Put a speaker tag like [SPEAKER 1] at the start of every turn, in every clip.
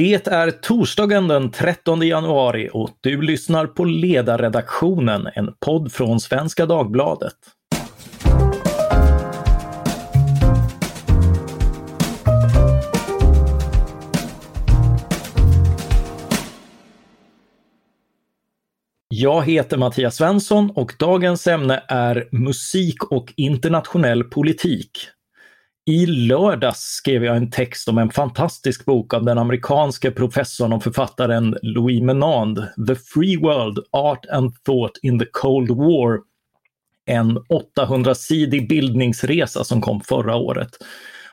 [SPEAKER 1] Det är torsdagen den 13 januari och du lyssnar på Ledarredaktionen, en podd från Svenska Dagbladet. Jag heter Mattias Svensson och dagens ämne är musik och internationell politik. I lördags skrev jag en text om en fantastisk bok av den amerikanske professorn och författaren Louis Menand, The Free World, Art and Thought in the Cold War. En 800-sidig bildningsresa som kom förra året.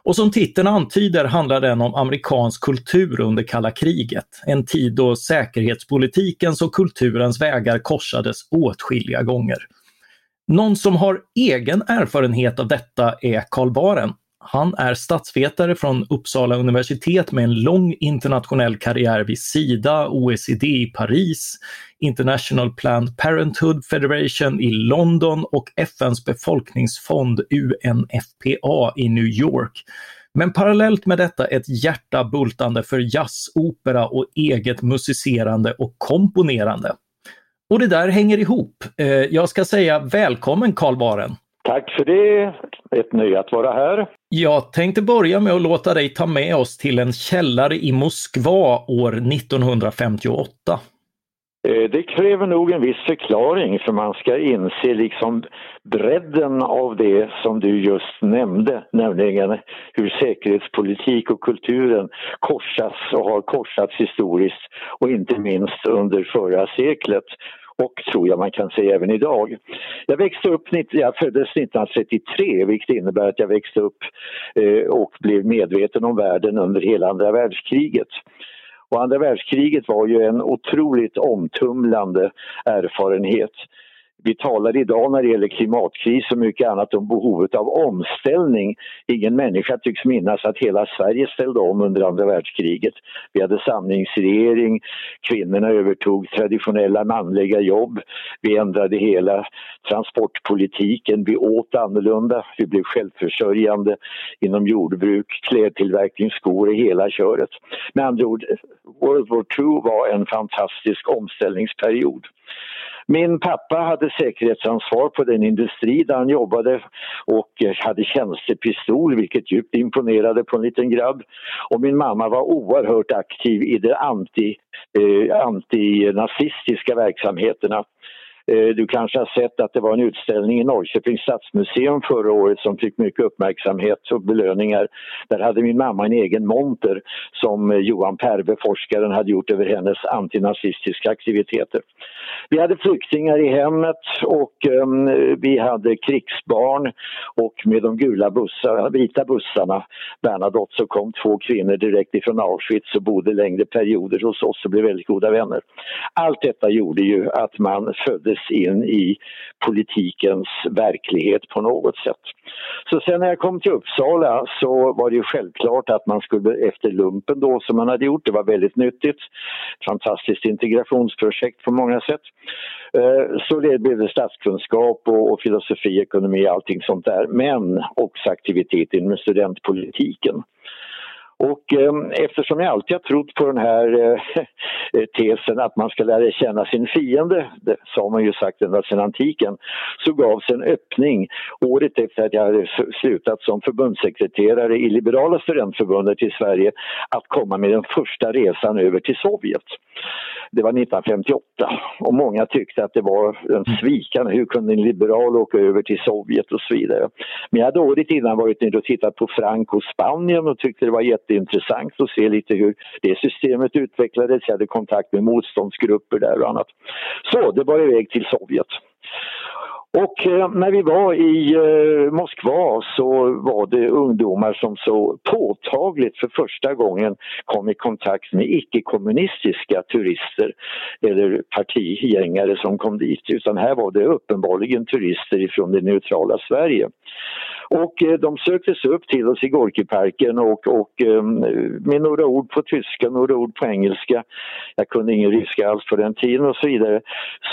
[SPEAKER 1] Och som titeln antyder handlar den om amerikansk kultur under kalla kriget. En tid då säkerhetspolitikens och kulturens vägar korsades åtskilliga gånger. Någon som har egen erfarenhet av detta är Karl Baren. Han är statsvetare från Uppsala universitet med en lång internationell karriär vid Sida, OECD i Paris, International Planned Parenthood Federation i London och FNs befolkningsfond UNFPA i New York. Men parallellt med detta ett hjärta bultande för jazz, opera och eget musicerande och komponerande. Och det där hänger ihop. Eh, jag ska säga välkommen Karl Baren.
[SPEAKER 2] Tack för det. Ett nöje att vara här.
[SPEAKER 1] Jag tänkte börja med att låta dig ta med oss till en källare i Moskva år 1958.
[SPEAKER 2] Eh, det kräver nog en viss förklaring för man ska inse liksom bredden av det som du just nämnde, nämligen hur säkerhetspolitik och kulturen korsas och har korsats historiskt och inte minst under förra seklet och tror jag man kan säga även idag. Jag växte upp, jag föddes 1933 vilket innebär att jag växte upp eh, och blev medveten om världen under hela andra världskriget. Och andra världskriget var ju en otroligt omtumlande erfarenhet. Vi talar idag när det gäller klimatkris och mycket annat om behovet av omställning. Ingen människa tycks minnas att hela Sverige ställde om under andra världskriget. Vi hade samlingsregering, kvinnorna övertog traditionella manliga jobb, vi ändrade hela transportpolitiken, vi åt annorlunda, vi blev självförsörjande inom jordbruk, klädtillverkning, skor och hela köret. Med andra ord, World War II var en fantastisk omställningsperiod. Min pappa hade säkerhetsansvar på den industri där han jobbade och eh, hade tjänstepistol vilket djupt imponerade på en liten grabb. Och min mamma var oerhört aktiv i de anti, eh, antinazistiska verksamheterna. Eh, du kanske har sett att det var en utställning i Norrköpings stadsmuseum förra året som fick mycket uppmärksamhet och belöningar. Där hade min mamma en egen monter som eh, Johan Perve, forskaren, hade gjort över hennes antinazistiska aktiviteter. Vi hade flyktingar i hemmet och um, vi hade krigsbarn och med de gula bussar, vita bussarna, Bernadotte, så kom två kvinnor direkt ifrån Auschwitz och bodde längre perioder hos oss och blev väldigt goda vänner. Allt detta gjorde ju att man föddes fördes in i politikens verklighet på något sätt. Så sen när jag kom till Uppsala så var det ju självklart att man skulle efter lumpen då som man hade gjort, det var väldigt nyttigt, fantastiskt integrationsprojekt på många sätt. Eh, så det blev det statskunskap och filosofi, ekonomi, allting sånt där, men också aktivitet inom studentpolitiken. Och eh, eftersom jag alltid har trott på den här eh, eh tesen att man ska lära känna sin fiende, det har man ju sagt ända sedan antiken, så gavs en öppning året efter att jag hade slutat som förbundssekreterare i Liberala studentförbundet i Sverige att komma med den första resan över till Sovjet. Det var 1958 och många tyckte att det var en svikande, hur kunde en liberal åka över till Sovjet och så vidare. Men jag hade året innan varit nere och tittat på Franco Spanien och tyckte det var jätteintressant att se lite hur det systemet utvecklades. Jag hade kontakt med motståndsgrupper där och annat. Så det var iväg till Sovjet. Och eh, när vi var i eh, Moskva så var det ungdomar som så påtagligt för första gången kom i kontakt med icke-kommunistiska turister eller partigängare som kom dit. Utan här var det uppenbarligen turister ifrån det neutrala Sverige. Och eh, de söktes upp till oss i Gorkiparken och, och ehm, med några ord på tyska, några ord på engelska, jag kunde ingen ryska alls på den tiden och så vidare,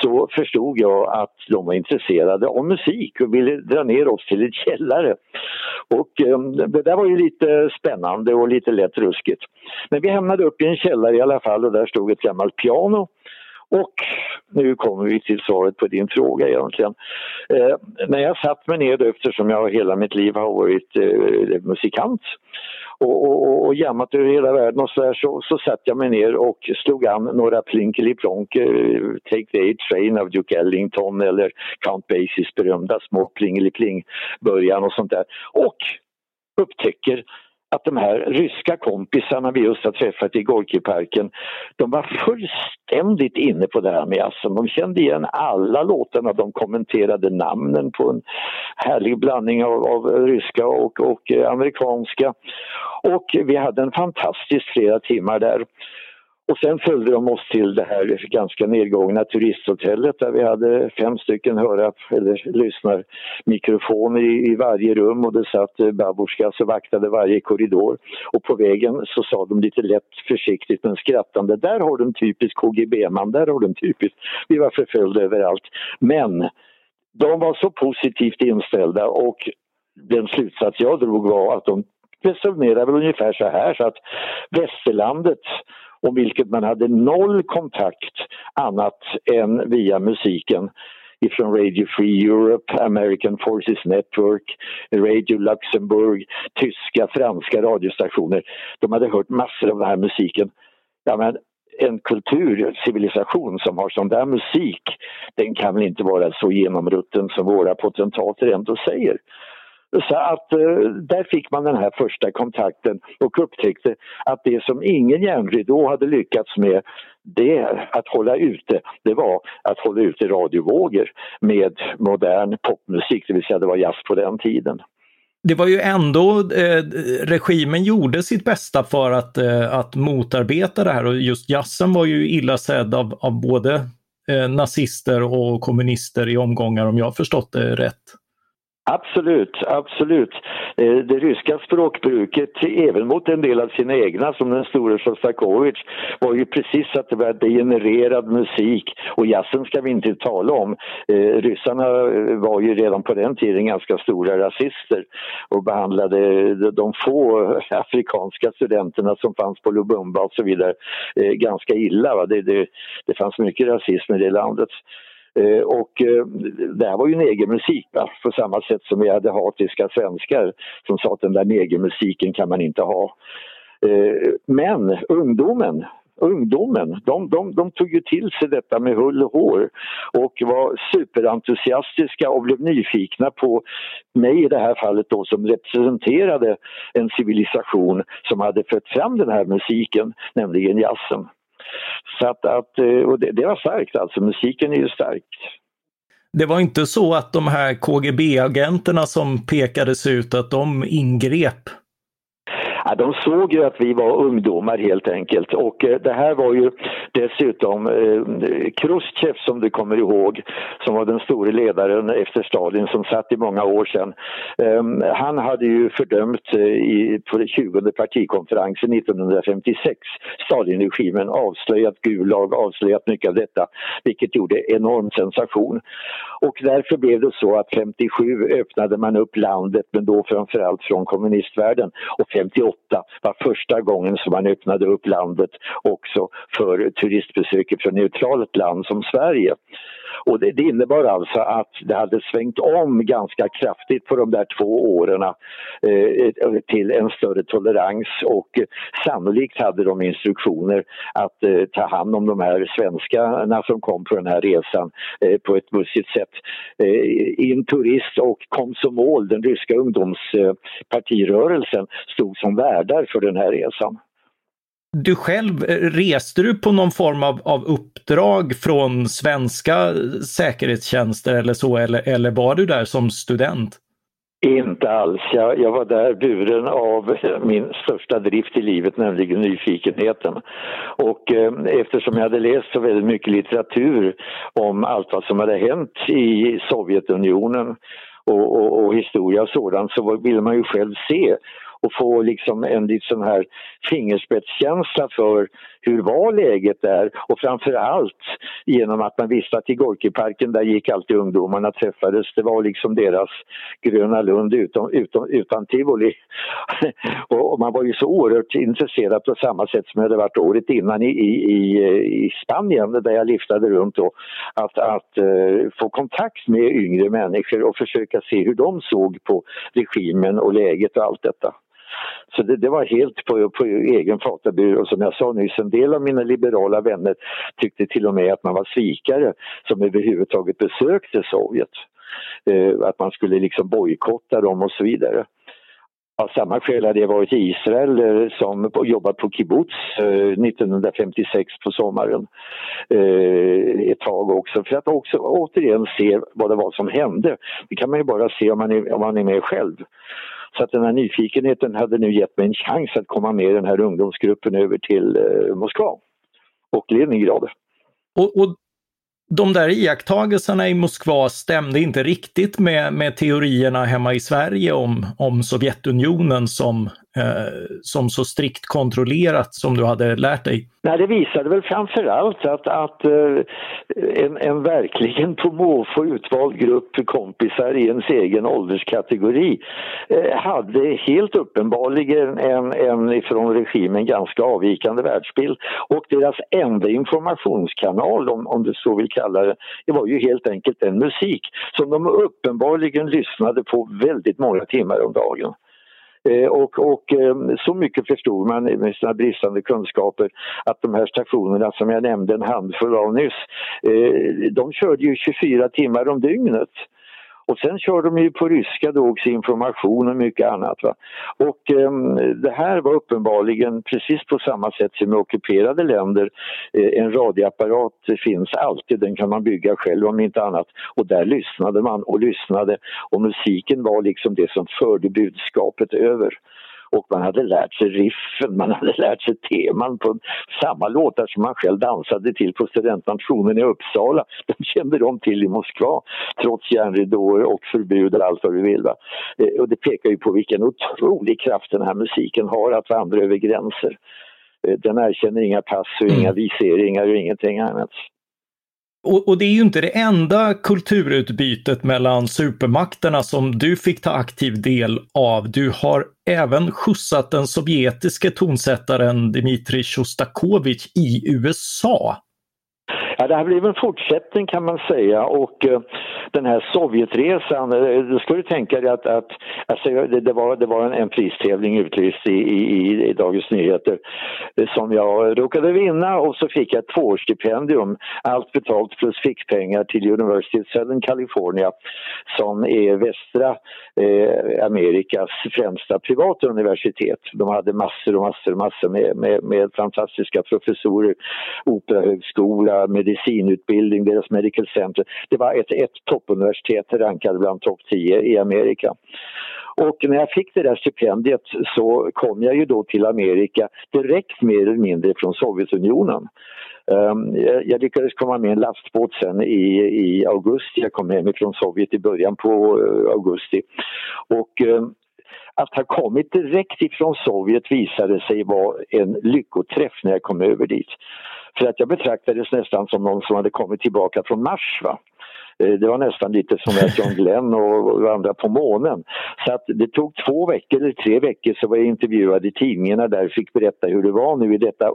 [SPEAKER 2] så förstod jag att de var intresserade av musik och ville dra ner oss till ett källare. Och ehm, det där var ju lite spännande och lite lätt ruskigt. Men vi hamnade upp i en källare i alla fall och där stod ett gammalt piano och nu kommer vi till svaret på din fråga egentligen. Eh, när jag satt mig ner, eftersom jag hela mitt liv har varit eh, musikant och, och, och jammat över hela världen och så, där, så, så satt jag mig ner och slog an några plinkeliplonker, eh, Take the Eight Train av Duke Ellington eller Count Basies berömda små Plingelipling början och sånt där. Och upptäcker att de här ryska kompisarna vi just har träffat i Gorkiparken, de var fullständigt inne på det här med jazzen. De kände igen alla låtarna, de kommenterade namnen på en härlig blandning av, av ryska och, och eh, amerikanska. Och vi hade en fantastisk flera timmar där. Och sen följde de oss till det här ganska nedgångna turisthotellet där vi hade fem stycken höra eller lyssnarmikrofoner i, i varje rum och det satt eh, babusjkas och vaktade varje korridor. Och på vägen så sa de lite lätt försiktigt men skrattande, där har du en typisk KGB-man, där har du en typisk... Vi var förföljda överallt. Men de var så positivt inställda och den slutsats jag drog var att de resonerade väl ungefär så här så att västerlandet om vilket man hade noll kontakt annat än via musiken ifrån Radio Free Europe, American Forces Network, Radio Luxemburg, tyska, franska radiostationer. De hade hört massor av den här musiken. Ja, men en kulturcivilisation som har sån där musik, den kan väl inte vara så genomrutten som våra potentater ändå säger. Så att eh, där fick man den här första kontakten och upptäckte att det som ingen järnridå hade lyckats med det att hålla ute, det var att hålla ute radiovågor med modern popmusik, det vill säga det var jazz på den tiden.
[SPEAKER 1] Det var ju ändå, eh, regimen gjorde sitt bästa för att, eh, att motarbeta det här och just jazzen var ju illa sedd av, av både eh, nazister och kommunister i omgångar om jag förstått det rätt.
[SPEAKER 2] Absolut, absolut. Eh, det ryska språkbruket, även mot en del av sina egna som den store Sjostakovitj, var ju precis att det var degenererad musik och jazzen ska vi inte tala om. Eh, ryssarna eh, var ju redan på den tiden ganska stora rasister och behandlade de få afrikanska studenterna som fanns på Lubumba och så vidare ganska illa. Det, det, det fanns mycket rasism i det landet. Eh, och eh, det här var ju negermusik på samma sätt som vi hade hatiska svenskar som sa att den där negermusiken kan man inte ha. Eh, men ungdomen ungdomen, de, de, de tog ju till sig detta med hull och hår och var superentusiastiska och blev nyfikna på mig i det här fallet då som representerade en civilisation som hade fött fram den här musiken, nämligen jazzen. Så att, att eh, och det, det var starkt alltså, musiken är ju stark.
[SPEAKER 1] Det var inte så att de här KGB-agenterna som pekades ut, att de ingrep
[SPEAKER 2] Ja, de såg ju att vi var ungdomar helt enkelt och eh, det här var ju dessutom eh, Khrushchev som du kommer ihåg som var den store ledaren efter Stalin som satt i många år sedan. Eh, han hade ju fördömt eh, i, på den 20 partikonferensen 1956 Stalinregimen, avslöjat Gulag, avslöjat mycket av detta vilket gjorde enorm sensation. Och därför blev det så att 57 öppnade man upp landet men då framförallt från kommunistvärlden och 58 var första gången som man öppnade upp landet också för turistbesök från neutralt land som Sverige. Och det, det innebar alltså att det hade svängt om ganska kraftigt på de där två åren eh, eh, till en större tolerans och eh, sannolikt hade de instruktioner att eh, ta hand om de här svenskarna som kom på den här resan eh, på ett bussigt sätt. Eh, in turist och Komsomol, den ryska ungdomspartirörelsen, stod som värdar för den här resan.
[SPEAKER 1] Du själv, eh, reste du på någon form av, av uppdrag från svenska säkerhetstjänster eller så, eller, eller var du där som student?
[SPEAKER 2] Inte alls. Jag, jag, var där buren av eh, min största drift i livet, nämligen nyfikenheten. Och eh, eftersom jag hade läst så väldigt mycket litteratur om allt vad som hade hänt i Sovjetunionen och, och, och historia och sådant så ville man ju själv se och få liksom en sån här fingerspetskänsla för hur var läget där och framförallt genom att man visste att i Gorkiparken där gick alltid ungdomarna träffades. Det var liksom deras Gröna Lund utan, utom, utan tivoli. och man var ju så oerhört intresserad på samma sätt som jag hade varit året innan i, i, i Spanien där jag liftade runt då. Att, att uh, få kontakt med yngre människor och försöka se hur de såg på regimen och läget och allt detta. Så det, det, var helt på, på egen fatabur och som jag sa nyss, en del av mina liberala vänner tyckte till och med att man var svikare som överhuvudtaget besökte Sovjet. Eh, att man skulle liksom bojkotta dem och så vidare. Av samma skäl hade jag varit i Israel eh, som jobbat på kibbutz eh, 1956 på sommaren. Eh, ett tag också för att också återigen se vad det var som hände. Det kan man ju bara se om man är, om man är med själv. Så att den här nyfikenheten hade nu gett mig en chans att komma med i den här ungdomsgruppen över till eh, Moskva och Leningrad.
[SPEAKER 1] Och, och de där iakttagelserna i Moskva stämde inte riktigt med, med teorierna hemma i Sverige om, om Sovjetunionen som Eh, som så strikt kontrollerat som du hade lärt dig?
[SPEAKER 2] Nej, det visade väl framförallt att, att eh, en, en verkligen på måfå utvald grupp kompisar i ens egen ålderskategori eh, hade helt uppenbarligen en, en ifrån regimen ganska avvikande världsbild och deras enda informationskanal, om, om du så vill kalla det, det var ju helt enkelt den musik som de uppenbarligen lyssnade på väldigt många timmar om dagen. Eh, och, och eh, så mycket förstod man med sina bristande kunskaper att de här stationerna som jag nämnde en handfull av nyss, eh, de körde ju 24 timmar om dygnet. Och sen kör de ju på ryska då också information och mycket annat. Va? Och um, det här var uppenbarligen precis på samma sätt som i ockuperade länder. Eh, en radioapparat finns alltid, den kan man bygga själv om inte annat. Och där lyssnade man och lyssnade och musiken var liksom det som förde budskapet över och man hade lärt sig riffen, man hade lärt sig teman på samma låtar som man själv dansade till på studentnationen i Uppsala. De kände de till i Moskva trots järnridåer och förbud och allt vad vi vill. Va? Eh, och det pekar ju på vilken otrolig kraft den här musiken har att vandra över gränser. Eh, den erkänner inga pass och inga mm. viseringar och ingenting annat.
[SPEAKER 1] Och, och, det är ju inte det enda kulturutbytet mellan supermakterna som du fick ta aktiv del av. Du har även skjutsat den sovjetiske tonsättaren Dmitrij Sjostakovitj i USA.
[SPEAKER 2] Ja, det har blivit en fortsättning kan man säga och eh, den här Sovjetresan, eh, då ska du tänka dig att, att alltså, det, det, var, det var en, en pristävling utlyst i, i, i Dagens Nyheter eh, som jag råkade vinna och så fick jag ett tvåårsstipendium, allt betalt plus fickpengar till University of Southern California som är västra eh, Amerikas främsta privata universitet. De hade massor och massor och massor med, med, med fantastiska professorer, operahögskola, med medicinutbildning, deras medical center. Det var ett, ett toppuniversitet rankade bland topp 10 i Amerika. Och när jag fick det där stipendiet så kom jag ju då till Amerika direkt mer eller mindre från Sovjetunionen. Um, jag lyckades komma med en lastbåt sen i, i augusti, jag kom hem från Sovjet i början på uh, augusti. Och um, att ha kommit direkt ifrån Sovjet visade sig vara en lyckoträff när jag kom över dit. För att jag betraktades nästan som någon som hade kommit tillbaka från Mars. Va? Eh, det var nästan lite som att John Glenn och andra på månen. Så att det tog två veckor eller tre veckor så var jag intervjuad i tidningarna där och fick berätta hur det var nu i detta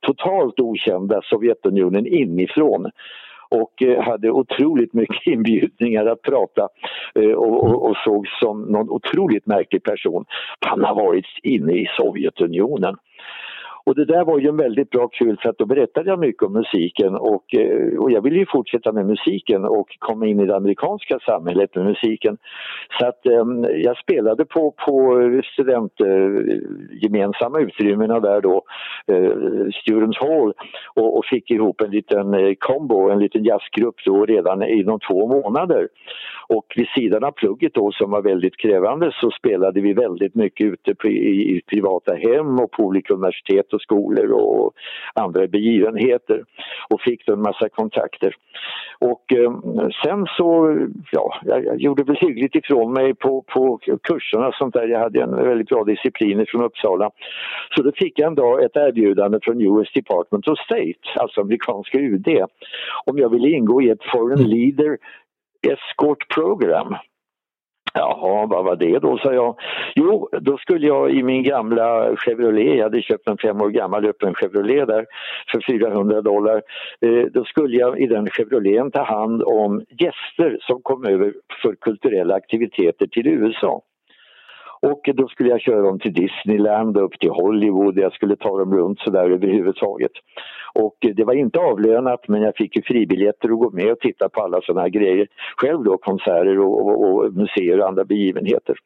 [SPEAKER 2] totalt okända Sovjetunionen inifrån och eh, hade otroligt mycket inbjudningar att prata eh, och, och, och såg som någon otroligt märklig person. Han har varit inne i Sovjetunionen. Och det där var ju en väldigt bra kul för att då berättade jag mycket om musiken och, eh, och jag ville ju fortsätta med musiken och komma in i det amerikanska samhället med musiken. Så att um, jag spelade på, på studentgemensamma eh, uh, utrymmena där då, uh, Students Hall och, och, fick ihop en liten uh, combo, en liten jazzgrupp då redan inom två månader. Och vid sidan av plugget då som var väldigt krävande så spelade vi väldigt mycket ute i, privata hem och på olika universitet och skolor och andra begivenheter och fick då en massa kontakter. Och eh, sen så, ja, jag, jag, gjorde väl hyggligt ifrån mig på, på kurserna och sånt där. Jag hade en väldigt bra disciplin från Uppsala. Så då fick jag en dag ett erbjudande från US Department of State, alltså amerikanska UD, om jag ville ingå i ett Foreign Leader Escort Program. Jaha, vad var det då, sa jag. Jo, då skulle jag i min gamla Chevrolet, jag hade köpt en fem år gammal öppen Chevrolet där för 400 dollar. Eh, då skulle jag i den Chevroleten ta hand om gäster som kom över för kulturella aktiviteter till USA. Och då skulle jag köra dem till Disneyland upp till Hollywood, jag skulle ta dem runt sådär överhuvudtaget. Och det var inte avlönat men jag fick ju fribiljetter att gå med och titta på alla sådana här grejer själv då, konserter och, och, och museer och andra begivenheter.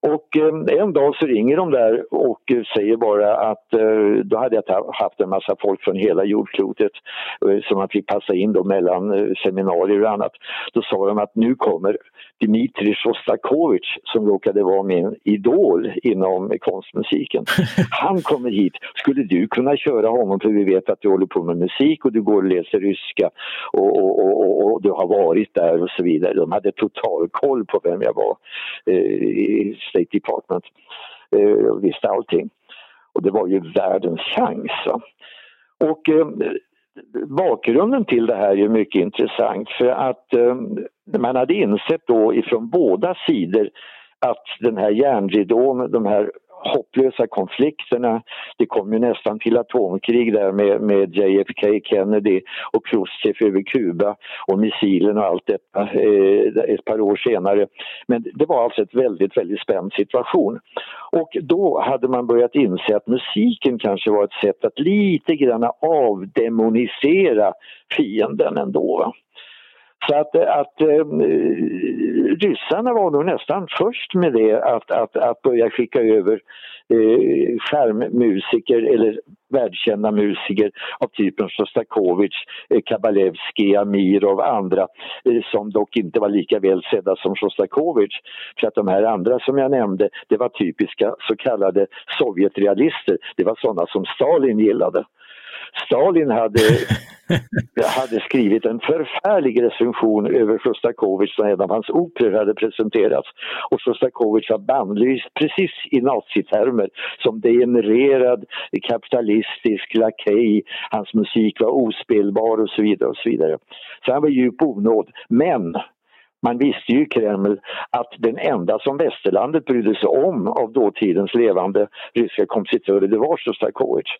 [SPEAKER 2] Och eh, en dag så ringer de där och säger bara att eh, då hade jag haft en massa folk från hela jordklotet eh, som man fick passa in då mellan seminarier och annat. Då sa de att nu kommer Dmitrij Shostakovich som råkade vara min idol inom konstmusiken. Han kommer hit. Skulle du kunna köra honom för vi vet att du håller på med musik och du går och läser ryska och, och, och, och du har varit där och så vidare. De hade total koll på vem jag var State Department. eh, visste allting. Och det var ju världens chans. Och eh, bakgrunden till det här är mycket intressant för att eh, man hade insett då ifrån båda sidor att den här järnridån, de här hopplösa konflikterna. Det kom ju nästan till atomkrig där med, med JFK Kennedy och Khrushchev över Kuba och missilen och allt detta eh, ett par år senare. Men det var alltså ett väldigt, väldigt spänd situation. Och då hade man börjat inse att musiken kanske var ett sätt att lite grann avdemonisera fienden ändå. Så att, eh, att eh, ryssarna var nog nästan först med det att, att, att börja skicka över eh, skärmmusiker eller världskända musiker av typen Sjostakovitj, eh, Kabalevski, Amirov och andra eh, som dock inte var lika väl sedda som Sjostakovitj. För att de här andra som jag nämnde, det var typiska så kallade Sovjetrealister. Det var sådana som Stalin gillade. Stalin hade, hade skrivit en förfärlig recension över Sjostakovitj när en av hans operor hade presenterats. Och Sjostakovitj var bannlyst precis i nazitermer som degenererad kapitalistisk lakej. Hans musik var ospelbar och så vidare. och Så vidare. Så han var djup onåd. Men man visste ju i Kreml att den enda som västerlandet brydde sig om av dåtidens levande ryska kompositörer det var Sjostakovitj.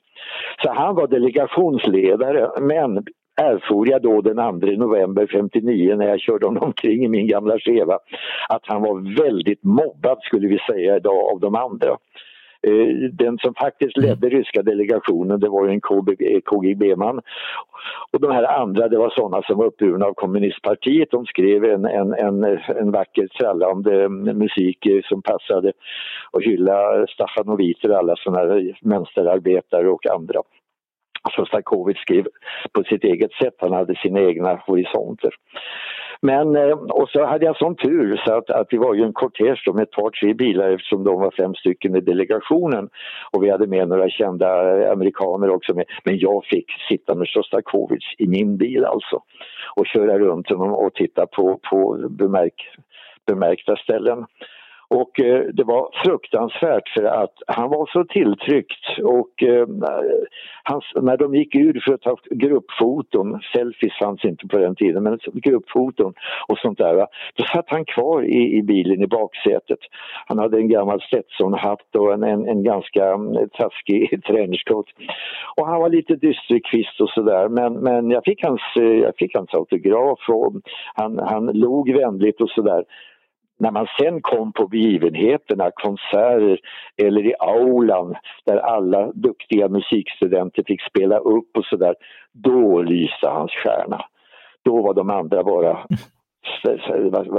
[SPEAKER 2] Så han var delegationsledare men erfor jag då den 2 november 59 när jag körde honom omkring i min gamla Cheva att han var väldigt mobbad skulle vi säga idag av de andra. Eh, den som faktiskt mm. ledde ryska delegationen det var en KGB-man. Och de här andra det var sådana som var uppburna av kommunistpartiet. De skrev en, en, en, en vacker trallande musik som passade och hylla Stachanoviter och alla sådana här mönsterarbetare och andra. Sostakovitj skrev på sitt eget sätt, han hade sina egna horisonter. Men, eh, och så hade jag sån tur så att, att vi var ju en kortege med ett par, tre bilar eftersom de var fem stycken i delegationen. Och vi hade med några kända eh, amerikaner också med. Men jag fick sitta med Sjostakovitj i min bil alltså. Och köra runt honom och titta på, på bemärk, bemärkta ställen. Och eh, det var fruktansvärt för att han var så tilltryckt och eh, hans, när de gick ur för att ta gruppfoton, selfies fanns inte på den tiden, men gruppfoton och sånt där, då satt han kvar i, i bilen i baksätet. Han hade en gammal Stetson-hatt och en, en, en ganska mm, taskig trenchcoat. Och han var lite dysterkvist och sådär men, men jag, fick hans, eh, jag fick hans autograf och han, han log vänligt och sådär när man sen kom på begivenheterna, konserter eller i aulan där alla duktiga musikstudenter fick spela upp och sådär, då lyste hans stjärna. Då var de andra bara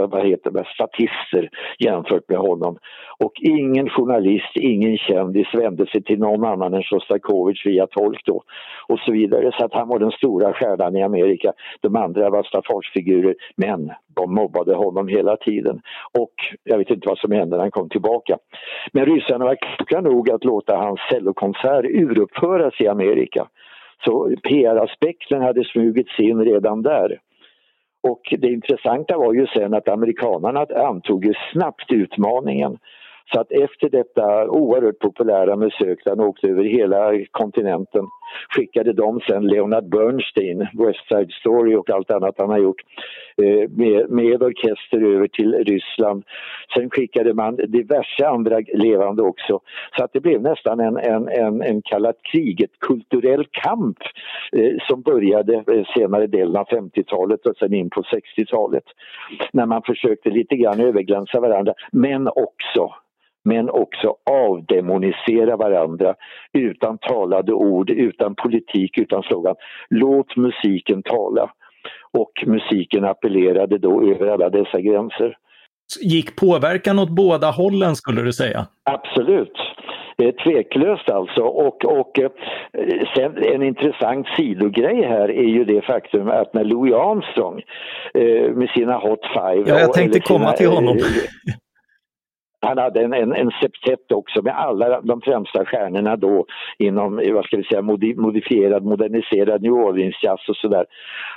[SPEAKER 2] vad, heter det, statister jämfört med honom. Och ingen journalist, ingen kändis vände sig till någon annan än Sjostakovitj via tolk då och så vidare. Så att han var den stora stjärnan i Amerika. De andra var staffagefigurer men de mobbade honom hela tiden. Och jag vet inte vad som hände när han kom tillbaka. Men ryssarna var kloka nog att låta hans cellokonsert uruppföras i Amerika. Så PR-aspekten hade smugits in redan där. Och det intressanta var ju sen att amerikanerna antog ju snabbt utmaningen. Så att efter detta oerhört populära besök, han åkte över hela kontinenten, skickade de sen Leonard Bernstein, West Side Story och allt annat han har gjort eh, med, med orkester över till Ryssland. Sen skickade man diverse andra levande också. Så att det blev nästan en, en, en, en kallat kriget kulturell kamp eh, som började eh, senare delen av 50-talet och sen in på 60-talet. När man försökte lite grann överglänsa varandra men också men också avdemonisera varandra utan talade ord, utan politik, utan slogan. Låt musiken tala. Och musiken appellerade då över alla dessa gränser.
[SPEAKER 1] Gick påverkan åt båda hållen skulle du säga?
[SPEAKER 2] Absolut. Tveklöst alltså. Och, och eh, sen en intressant sidogrej här är ju det faktum att när Louis Armstrong eh, med sina Hot Five...
[SPEAKER 1] Ja, jag tänkte komma sina, till honom.
[SPEAKER 2] Han hade en, en, en septett också med alla de främsta stjärnorna då inom, vad ska vi säga, modifierad, moderniserad New Orleans-jazz och sådär.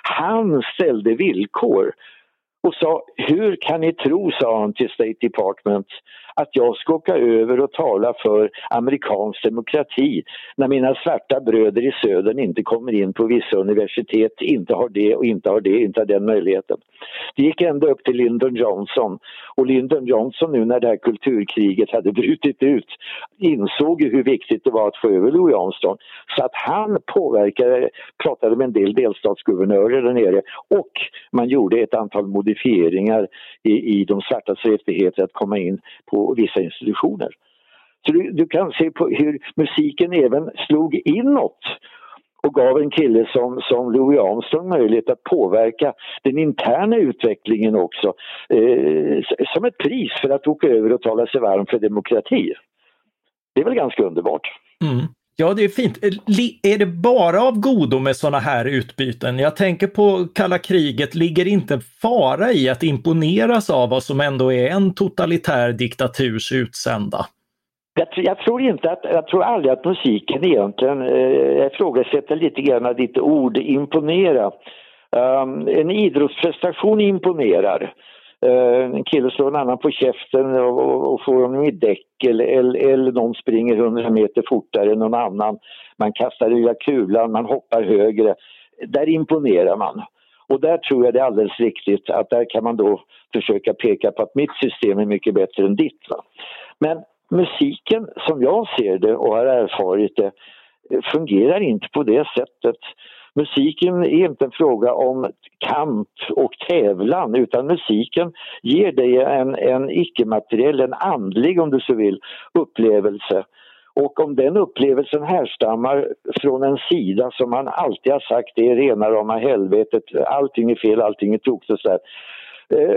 [SPEAKER 2] Han ställde villkor och sa, hur kan ni tro, sa han till State Department, att jag ska åka över och tala för amerikansk demokrati när mina svarta bröder i södern inte kommer in på vissa universitet, inte har det och inte har det, inte har den möjligheten. Det gick ända upp till Lyndon Johnson. Och Lyndon Johnson nu när det här kulturkriget hade brutit ut insåg ju hur viktigt det var att få över Louis Armstrong så att han påverkade, pratade med en del delstatsguvernörer där nere. Och man gjorde ett antal modifieringar i, i de svartas rättigheter att komma in på vissa institutioner. Så du, du, kan se på hur musiken även slog inåt och gav en kille som, som Louis Armstrong möjlighet att påverka den interna utvecklingen också eh, som ett pris för att åka över och tala sig varm för demokrati. Det är väl ganska underbart.
[SPEAKER 1] Mm. Ja, det är fint. Eh, är det bara av godo med sådana här utbyten? Jag tänker på kalla kriget, ligger inte fara i att imponeras av vad som ändå är en totalitär diktaturs utsända?
[SPEAKER 2] Jag, jag, tror inte att, jag tror aldrig att musiken egentligen, eh, jag ifrågasätter lite grann ditt ord imponera. Um, ehm, en idrottsprestation imponerar. Eh, en kille slår en annan på käften och, och, och får honom i däck eller, eller, eller någon springer 100 meter fortare än någon annan. Man kastar nya kulan, man hoppar högre. Där imponerar man. Och där tror jag det är alldeles riktigt att där kan man då försöka peka på att mitt system är mycket bättre än ditt. Va? Men musiken som jag ser det och har erfarit det eh, fungerar inte på det sättet. Musiken är inte en fråga om kamp och tävlan utan musiken ger dig en, en icke-materiell, en andlig om du så vill, upplevelse. Och om den upplevelsen härstammar från en sida som man alltid har sagt det är rena rama helvetet, allting är fel, allting är tokigt och sådär. Eh,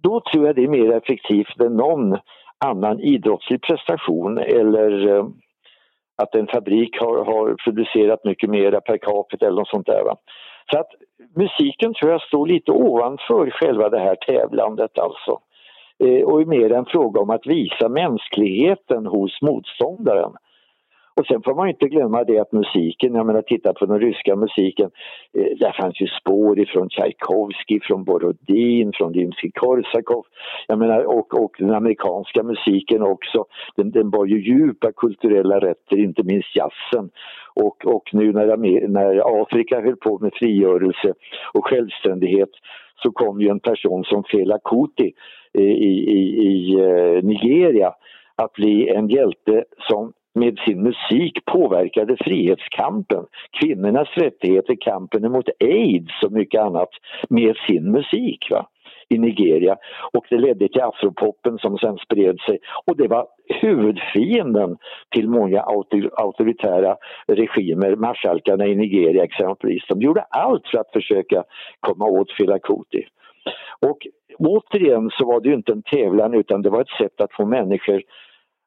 [SPEAKER 2] då tror jag det är mer effektivt än någon annan idrottslig prestation eller eh, att en fabrik har, har producerat mycket mera per capita eller något sånt där. Va? Så att musiken tror jag står lite ovanför själva det här tävlandet alltså. Eh, och är mer en fråga om att visa mänskligheten hos motståndaren. Och sen får man inte glömma det att musiken, jag menar titta på den ryska musiken, eh, där fanns ju spår ifrån Tchaikovsky, från Borodin, från Rimsky-Korsakov, jag menar och, och den amerikanska musiken också, den, den bar ju djupa kulturella rötter, inte minst jazzen. Och, och nu när, när Afrika höll på med frigörelse och självständighet så kom ju en person som Fela Kuti eh, i, i, i eh, Nigeria att bli en hjälte som med sin musik påverkade frihetskampen, kvinnornas rättigheter, kampen mot aids och mycket annat med sin musik va? i Nigeria. Och det ledde till afropoppen som sen spred sig och det var huvudfienden till många auktoritära regimer, marskalkarna i Nigeria exempelvis. De gjorde allt för att försöka komma åt Fela Kuti. Och återigen så var det ju inte en tävlan utan det var ett sätt att få människor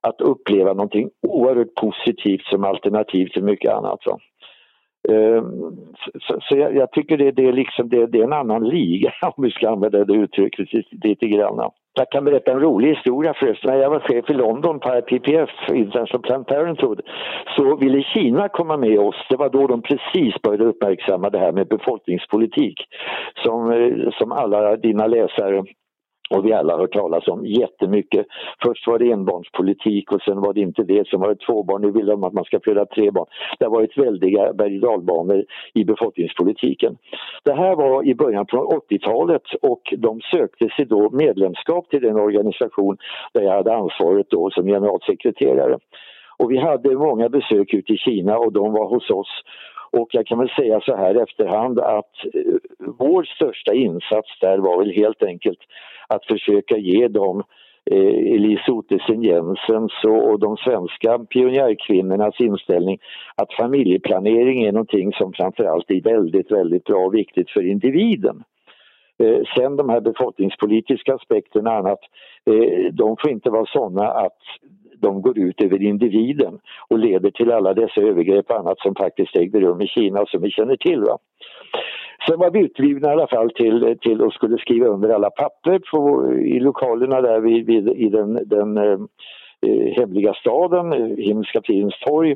[SPEAKER 2] att uppleva någonting oerhört positivt som alternativ till mycket annat. Va? Ehm, så, så jag, jag, tycker det, det, är liksom, det, det, är en annan liga om vi ska använda det uttrycket lite grann. Jag kan berätta en rolig historia förresten. När jag var chef i London på IPPF, International Planned Parenthood, så ville Kina komma med oss. Det var då de precis började uppmärksamma det här med befolkningspolitik som, eh, som alla dina läsare och vi alla har hört talas om jättemycket. Först var det enbarnspolitik och sen var det inte det, sen var det två barn. Nu vill de att man ska föda tre barn. Det har varit väldiga berg och i befolkningspolitiken. Det här var i början på 80-talet och de sökte sig då medlemskap till den organisation där jag hade ansvaret då som generalsekreterare. Och vi hade många besök ute i Kina och de var hos oss och jag kan väl säga så här efterhand att eh, vår största insats där var väl helt enkelt att försöka ge dem eh, Elise Ottesen Jensens och, de svenska pionjärkvinnornas inställning att familjeplanering är någonting som framförallt är väldigt, väldigt bra och viktigt för individen. Eh, sen de här befolkningspolitiska aspekterna och annat, eh, de får inte vara sådana att de går ut över individen och leder till alla dessa övergrepp och annat som faktiskt ägde rum i Kina och som vi känner till. Va? Sen var vi utbjudna i alla fall till, till och skulle skriva under alla papper på, i lokalerna där vid, vid i den, den eh, eh hemliga staden, Himmelska fridens torg.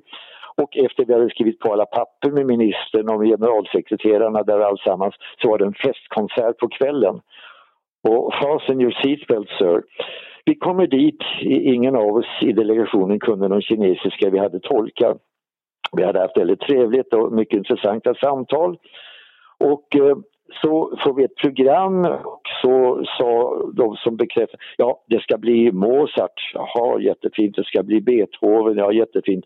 [SPEAKER 2] Och efter vi hade skrivit på alla papper med ministern och med generalsekreterarna där allsammans så var det en festkonsert på kvällen. Och fasten your seatbelt sir. Vi kommer dit, ingen av oss i delegationen kunde någon kinesiska, vi hade tolkar. Vi hade haft väldigt trevligt och mycket intressanta samtal. Och eh, så får vi ett program och så sa de som bekräftade, ja det ska bli Mozart, jaha jättefint, det ska bli Beethoven, ja jättefint.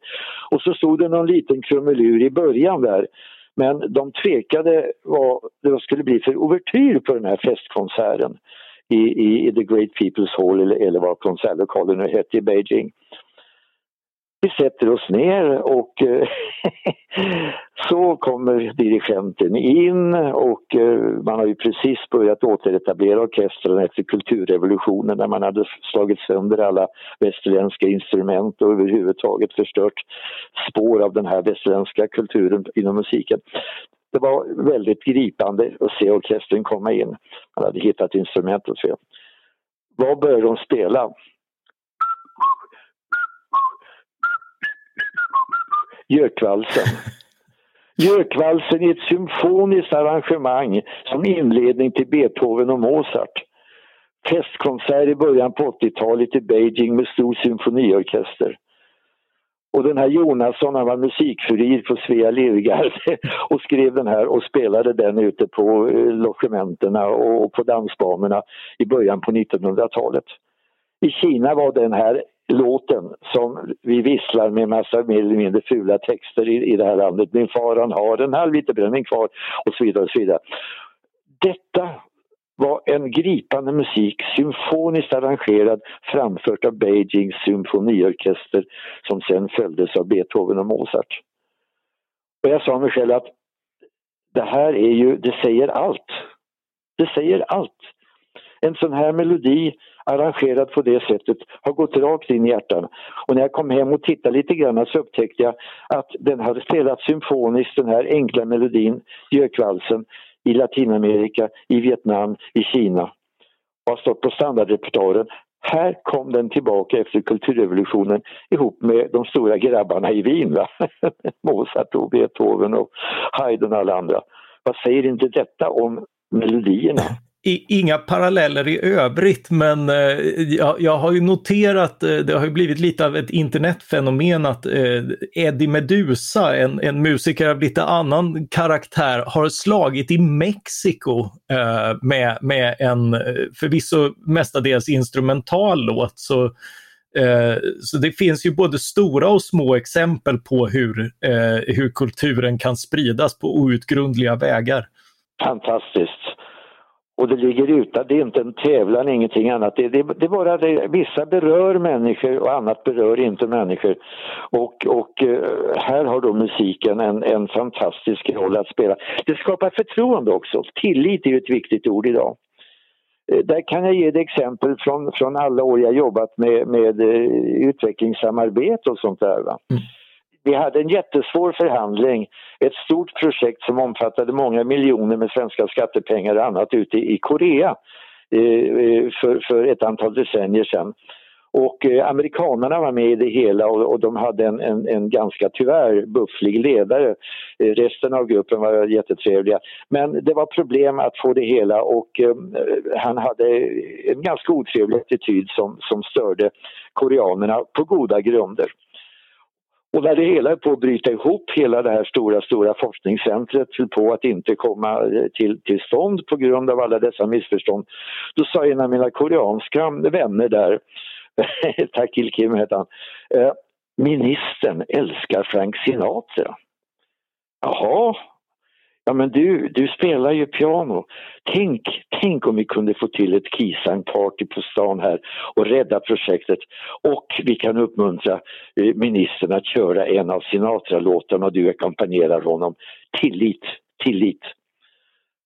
[SPEAKER 2] Och så stod det någon liten krumelur i början där. Men de tvekade vad det skulle bli för ouvertyr på den här festkonserten i, i, i The Great People's Hall eller, eller vad konsertlokalen nu hette i Beijing. Vi sätter oss ner och eh, så kommer dirigenten in och eh, man har ju precis börjat återetablera orkestern efter kulturrevolutionen när man hade slagit sönder alla västerländska instrument och överhuvudtaget förstört spår av den här västerländska kulturen inom musiken. Det var väldigt gripande att se orkestern komma in. Man hade hittat instrument och så. Vad började de spela? Gökvalsen. Gökvalsen i ett symfoniskt arrangemang som inledning till Beethoven och Mozart. Festkonsert i början på 80-talet i Beijing med stor symfoniorkester. Och den här Jonasson, han var musikfurir på Svea Livgarde och skrev den här och spelade den ute på eh, logementena och på dansbanorna i början på 1900-talet. I Kina var den här låten som vi visslar med massa mer eller mindre fula texter i, i det här landet. Min far han har en halv liter bränning kvar och så vidare och så vidare. Detta var en gripande musik, symfoniskt arrangerad, framfört av Beijings symfoniorkester som sen följdes av Beethoven och Mozart. Och jag sa mig själv att det här är ju, det säger allt. Det säger allt. En sån här melodi arrangerad på det sättet har gått rakt in i hjärtan. Och när jag kom hem och tittade lite grann så upptäckte jag att den hade spelats symfoniskt, den här enkla melodin, Gökvalsen, i Latinamerika, i Vietnam, i Kina och har stått på standardrepertoaren. Här kom den tillbaka efter kulturrevolutionen ihop med de stora grabbarna i Wien. Va? Mozart och Beethoven och Haydn och alla andra. Vad säger inte detta om melodierna?
[SPEAKER 1] Inga paralleller i övrigt, men eh, jag, jag, har ju noterat, eh, det har ju blivit lite av ett internetfenomen att eh, Eddie Medusa, en, en musiker av lite annan karaktär, har slagit i Mexiko eh, med, med en eh, förvisso mestadels instrumental låt. Så, eh, så det finns ju både stora och små exempel på hur, eh, hur kulturen kan spridas på outgrundliga vägar.
[SPEAKER 2] Fantastiskt. Och det ligger utan, det är inte en tävlan, ingenting annat. Det, det, det är bara det, vissa berör människor och annat berör inte människor. Och, och eh, här har då musiken en, en fantastisk roll att spela. Det skapar förtroende också. Tillit är ju ett viktigt ord idag. Eh, där kan jag ge ett exempel från, från alla år jag jobbat med, med eh, utvecklingssamarbete och sånt där. Va? Mm. Vi hade en jättesvår förhandling, ett stort projekt som omfattade många miljoner med svenska skattepengar och annat ute i Korea eh, eh, för, för ett antal decennier sedan. Och eh, amerikanerna var med i det hela och, och de hade en, en, en, ganska tyvärr bufflig ledare. Eh, resten av gruppen var jättetrevliga. Men det var problem att få det hela och eh, han hade en ganska otrevlig attityd som, som störde koreanerna på goda grunder. Och när det hela är på att bryta ihop, hela det här stora, stora forskningscentret höll på att inte komma eh, till, till stånd på grund av alla dessa missförstånd, då sa en av mina koreanska vänner där Takil Kim hette han. Eh, ministern älskar Frank Sinatra. Jaha, ja men du, du spelar ju piano. Tänk, tänk om vi kunde få till ett Kisang-party på stan här och rädda projektet. Och vi kan uppmuntra eh, ministern att köra en av Sinatra-låtarna och du ackompanjerar honom. Tillit, tillit.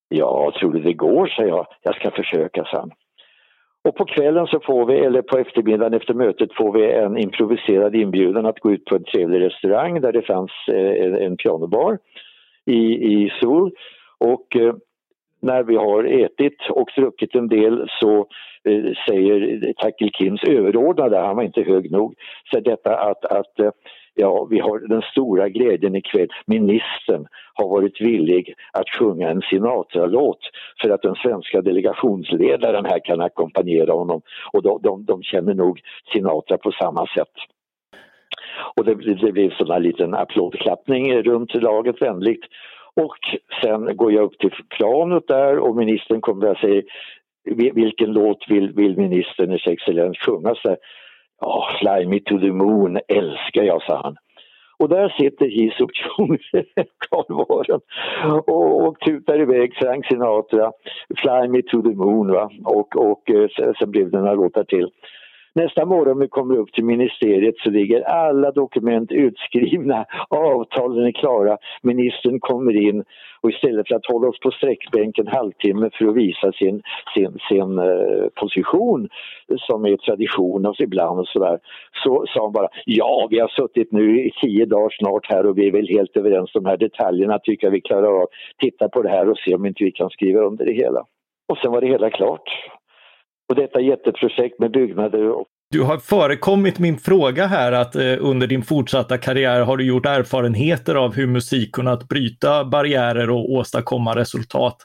[SPEAKER 2] Ja, tror du det går, säger jag. Jag ska försöka, sa han. Och på kvällen så får vi, eller på eftermiddagen efter mötet får vi en improviserad inbjudan att gå ut på en trevlig restaurang där det fanns eh, en pianobar i, i Seoul. Och eh, när vi har ätit och druckit en del så eh, säger Takil Kims överordnade, han var inte hög nog, så detta att, att eh, ja, vi har den stora glädjen ikväll. Ministern har varit villig att sjunga en Sinatra-låt för att den svenska delegationsledaren här kan ackompanjera honom och de, de, de känner nog Sinatra på samma sätt. Och det, det blev sån här liten applådklappning runt laget vänligt. Och sen går jag upp till planet där och ministern kommer och säger vilken låt vill, vill ministern, excellens, sjunga? Så Ja, Fly me to the moon älskar jag, sa han. Och där sitter Ji Suk Chung, karlvaren, och, och tutar iväg Frank Sinatra, Fly me to the moon va? och, och eh, sen blev det några låtar till. Nästa morgon vi kommer upp till ministeriet så ligger alla dokument utskrivna, avtalen är klara, ministern kommer in och istället för att hålla oss på sträckbänken en halvtimme för att visa sin, sin, sin eh, position som är tradition och ibland och sådär så sa han bara ja vi har suttit nu i tio dagar snart här och vi är väl helt överens om de här detaljerna tycker jag vi klarar av. Titta på det här och se om inte vi kan skriva under det hela. Och sen var det hela klart på detta jätteprojekt med byggnader.
[SPEAKER 1] Du har förekommit min fråga här att eh, under din fortsatta karriär har du gjort erfarenheter av hur musik kunnat bryta barriärer och åstadkomma resultat.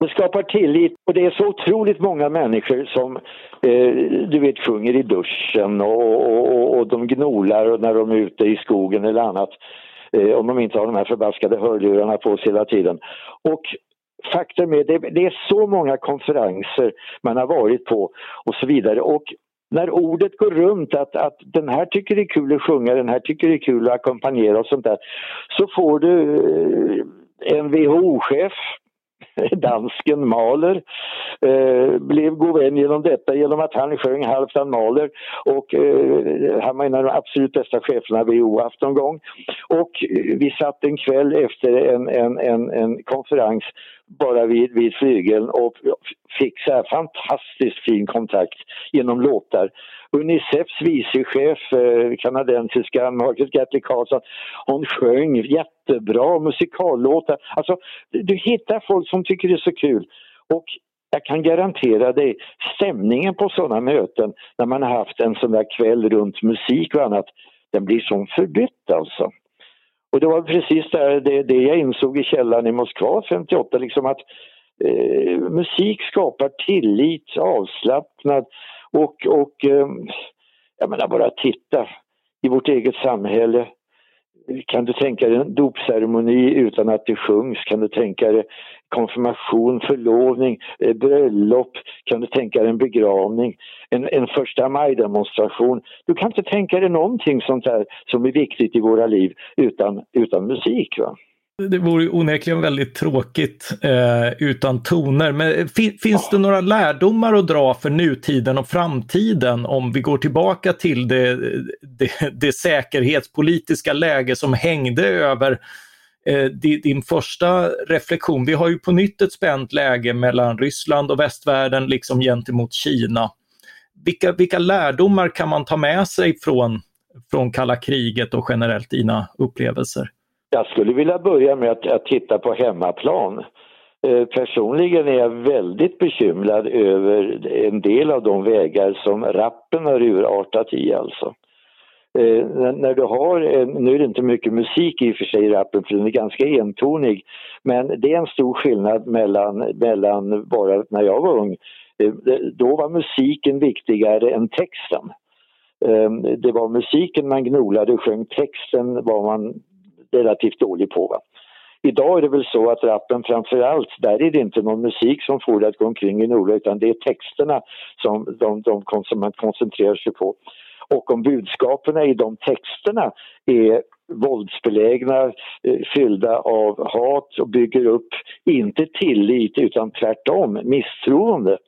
[SPEAKER 2] Det skapar tillit och det är så otroligt många människor som eh, du vet sjunger i duschen och, och, och de gnolar när de är ute i skogen eller annat. Eh, om de inte har de här förbaskade hörlurarna på sig hela tiden. Och faktum är det, det är så många konferenser man har varit på och så vidare. Och när ordet går runt att, att den här tycker det är kul att sjunga, den här tycker det är kul att ackompanjera och sånt där. Så får du eh, en WHO-chef dansken Mahler eh, blev god vän genom detta genom att han sjöng Halvdan Mahler och eh, han var en av de absolut bästa cheferna WHO haft någon gång. Och eh, vi satt en kväll efter en, en, en, en konferens bara vid, vid flygeln och fick så här fantastiskt fin kontakt genom låtar. Unicefs vicechef, eh, kanadensiska Margaret Gatley Carlson, hon sjöng jättebra musikallåtar. Alltså, du hittar folk som tycker det är så kul. Och jag kan garantera dig, stämningen på sådana möten när man har haft en sån där kväll runt musik och annat, den blir som förbytt alltså. Och det var precis där, det, det jag insåg i källaren i Moskva 58, liksom att eh, musik skapar tillit, avslappnad och, och eh, jag menar bara titta i vårt eget samhälle. Kan du tänka dig en dopceremoni utan att det sjungs? Kan du tänka dig konfirmation, förlovning, eh, bröllop? Kan du tänka dig en begravning? En, en första maj-demonstration? Du kan inte tänka dig någonting sånt där som är viktigt i våra liv utan, utan musik. Va?
[SPEAKER 1] Det vore onekligen väldigt tråkigt eh, utan toner. Men finns det några lärdomar att dra för nutiden och framtiden om vi går tillbaka till det, det, det säkerhetspolitiska läge som hängde över eh, din första reflektion. Vi har ju på nytt ett spänt läge mellan Ryssland och västvärlden liksom gentemot Kina. Vilka, vilka lärdomar kan man ta med sig från, från kalla kriget och generellt dina upplevelser?
[SPEAKER 2] Jag skulle vilja börja med att, att titta på hemmaplan. Eh, personligen är jag väldigt bekymrad över en del av de vägar som rappen har urartat i alltså. Eh, när du har, nu är det inte mycket musik i och för sig i rappen för den är ganska entonig, men det är en stor skillnad mellan, mellan bara när jag var ung. Eh, då var musiken viktigare än texten. Eh, det var musiken man gnolade och sjöng, texten var man relativt dålig på. Va? Idag är det väl så att rappen framför allt, där är det inte någon musik som får det att gå omkring i Norden utan det är texterna som de, de, som man koncentrerar sig på. Och om budskapen i de texterna är våldsbelägna, eh, fyllda av hat och bygger upp, inte tillit utan tvärtom misstroende,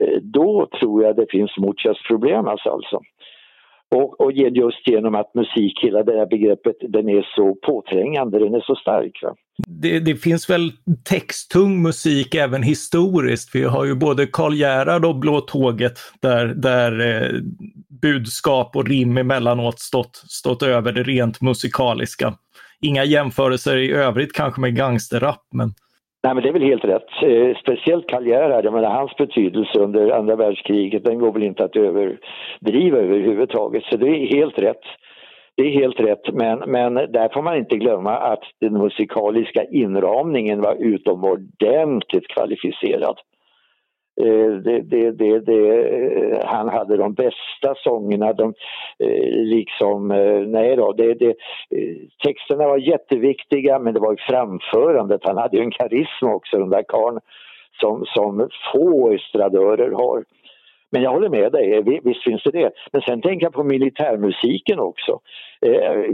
[SPEAKER 2] eh, då tror jag det finns motköpsproblem alltså. Och, och just genom att musik, hela det här begreppet, den är så påträngande, den är så stark. Va?
[SPEAKER 1] Det, det, finns väl texttung musik även historiskt. Vi har ju både Karl Gerhard och Blå tåget där, där eh, budskap och rim emellanåt stått, stått över det rent musikaliska. Inga jämförelser i övrigt kanske med gangsterrap, men
[SPEAKER 2] Nej men det är väl helt rätt. Eh, speciellt Karl Gerhard, jag menar hans betydelse under andra världskriget den går väl inte att överdriva överhuvudtaget så det är helt rätt. Det är helt rätt men, men där får man inte glömma att den musikaliska inramningen var utomordentligt kvalificerad. Eh, det, det, det, det, eh, han hade de bästa sångerna, de, eh, liksom, nej då, det, det, texterna var jätteviktiga men det var ju framförandet, han hade ju en karisma också den där karln som, som få estradörer har. Men jag håller med dig, visst finns det det. Men sen tänker jag på militärmusiken också. Eh,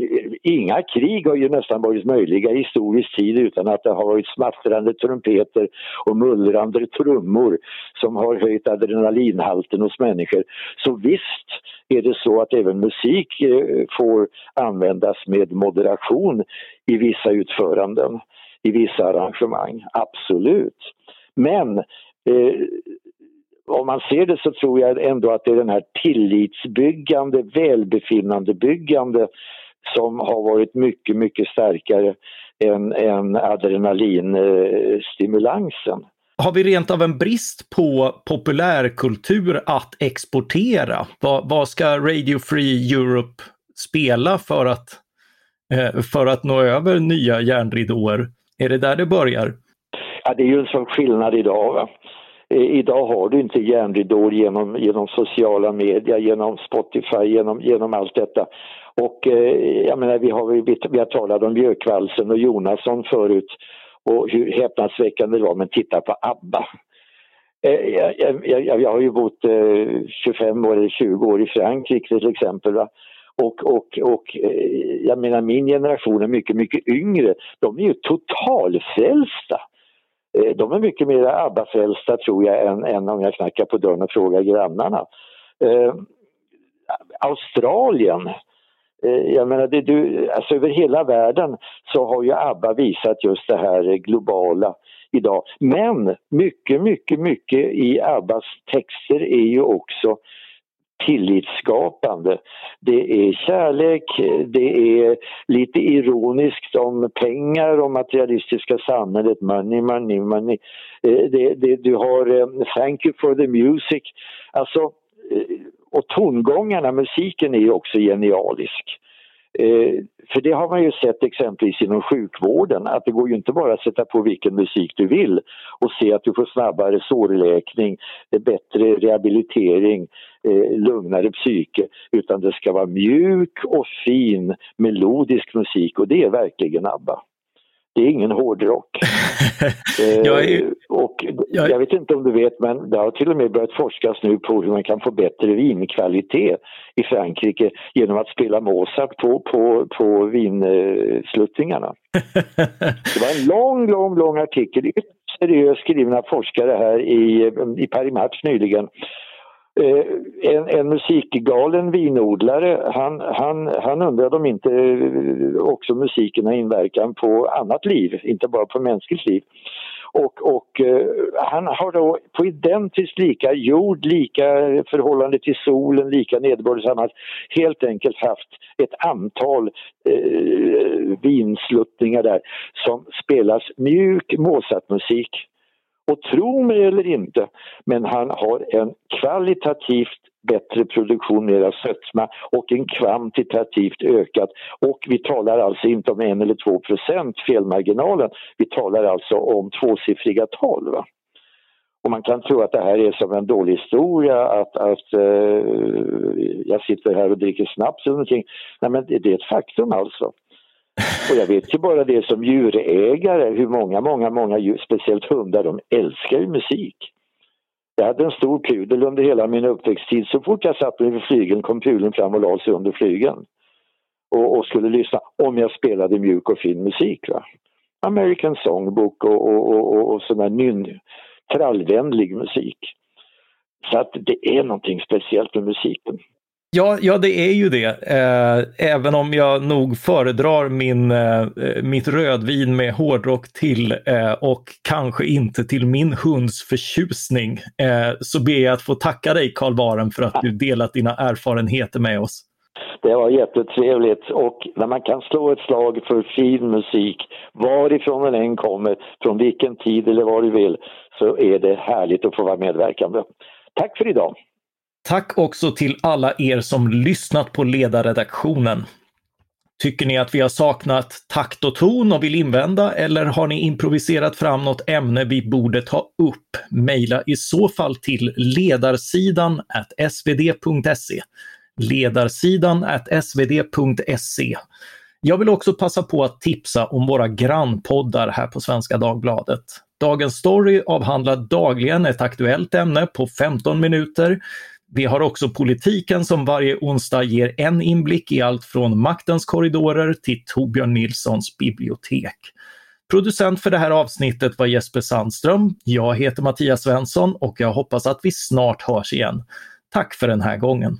[SPEAKER 2] inga krig har ju nästan varit möjliga i historisk tid utan att det har varit smattrande trumpeter och mullrande trummor som har höjt adrenalinhalten hos människor. Så visst är det så att även musik eh, får användas med moderation i vissa utföranden, i vissa arrangemang, absolut. Men eh, om man ser det så tror jag ändå att det är den här tillitsbyggande, välbefinnandebyggande som har varit mycket, mycket starkare än, än adrenalinstimulansen.
[SPEAKER 1] Har vi rent av en brist på populärkultur att exportera? Vad, vad ska Radio Free Europe spela för att, eh, för att nå över nya järnridåer? Är det där det börjar?
[SPEAKER 2] Ja, det är ju en sån skillnad idag. Va? Eh, idag har du inte järnridåer genom, genom sociala medier, genom Spotify, genom, genom allt detta. Och eh, jag menar, vi har, vi, vi har talat om Björkvalsen och Jonasson förut och hur häpnadsväckande det var, men titta på ABBA. Eh, jag, jag, jag, har ju bott eh, 25 år eller 20 år i Frankrike till exempel. Va? Och, och, och eh, jag menar min generation är mycket, mycket yngre. De är ju totalfrälsta Eh, de är mycket mer ABBA-frälsta tror jag än, än, om jag knackar på dörren och frågar grannarna. Eh, Australien, eh, jag menar, det, du, alltså över hela världen så har ju ABBA visat just det här globala idag. Men mycket, mycket, mycket i ABBAs texter är ju också tillitsskapande. Det är kärlek, det är lite ironiskt om pengar och materialistiska samhället, money, money, money. Eh, det, det, du har eh, Thank you for the music. Alltså, eh, och tongångarna, musiken är ju också genialisk. Eh, för det har man ju sett exempelvis inom sjukvården att det går ju inte bara att sätta på vilken musik du vill och se att du får snabbare sårläkning, bättre rehabilitering, eh, lugnare psyke utan det ska vara mjuk och fin melodisk musik och det är verkligen ABBA. Det är ingen hårdrock. jag, är... Eh, och jag... jag vet inte om du vet men det har till och med börjat forskas nu på hur man kan få bättre vinkvalitet i Frankrike genom att spela Mozart på, på, på vinsluttningarna. det var en lång, lång, lång artikel, seriöst skrivna forskare här i, i Paris Match nyligen Eh, Eh, en, en musikgalen vinodlare, han, han, han undrade om inte eh, också musiken har inverkan på annat liv, inte bara på mänskligt liv. Och, och eh, han har då på identiskt lika jord, lika förhållande till solen, lika nederbörd helt enkelt haft ett antal eh, vinsluttningar där som spelas mjuk Mozartmusik. Och tro mig eller inte, men han har en kvalitativt bättre produktion, mera sötma och en kvantitativt ökat. Och vi talar alltså inte om en eller två procent felmarginalen, vi talar alltså om tvåsiffriga tal. Va? Och man kan tro att det här är som en dålig historia, att, att uh, jag sitter här och dricker snaps eller någonting. Nej men det, det är ett faktum alltså. Och jag vet ju bara det som djurägare, hur många, många, många djur, speciellt hundar, de älskar ju musik. Jag hade en stor pudel under hela min uppväxttid. Så fort jag satt vid flygeln kom pudeln fram och la sig under flygeln. Och, och, skulle lyssna om jag spelade mjuk och fin musik. Va? American Songbook och, och, och, och sån där nyn, trallvänlig musik. Så att det är någonting speciellt med musiken.
[SPEAKER 1] Ja, ja, det är ju det. Eh, även om jag nog föredrar min, eh, mitt rödvin med hårdrock till eh, och kanske inte till min hunds förtjusning eh, så ber jag att få tacka dig Karl Baren för att du delat dina erfarenheter med oss.
[SPEAKER 2] Det var jättetrevligt och när man kan slå ett slag för fin musik, varifrån den än kommer, från vilken tid eller var du vill, så är det härligt att få vara medverkande. Tack för idag!
[SPEAKER 1] Tack också till alla er som lyssnat på ledarredaktionen. Tycker ni att vi har saknat takt och ton och vill invända eller har ni improviserat fram något ämne vi borde ta upp? Mejla i så fall till ledarsidan svd.se. Ledarsidan svd.se. Jag vill också passa på att tipsa om våra grannpoddar här på Svenska Dagbladet. Dagens Story avhandlar dagligen ett aktuellt ämne på 15 minuter vi har också politiken som varje onsdag ger en inblick i allt från maktens korridorer till Torbjörn Nilssons bibliotek. Producent för det här avsnittet var Jesper Sandström. Jag heter Mattias Svensson och jag hoppas att vi snart hörs igen. Tack för den här gången.